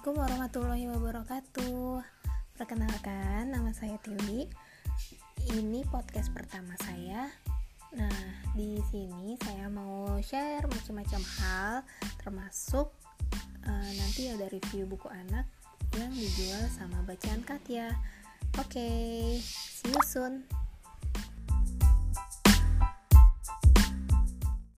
Assalamualaikum warahmatullahi wabarakatuh. Perkenalkan, nama saya Tiwi. Ini podcast pertama saya. Nah, di sini saya mau share macam-macam hal, termasuk uh, nanti ada review buku anak yang dijual sama bacaan Katya. Oke, okay, see you soon.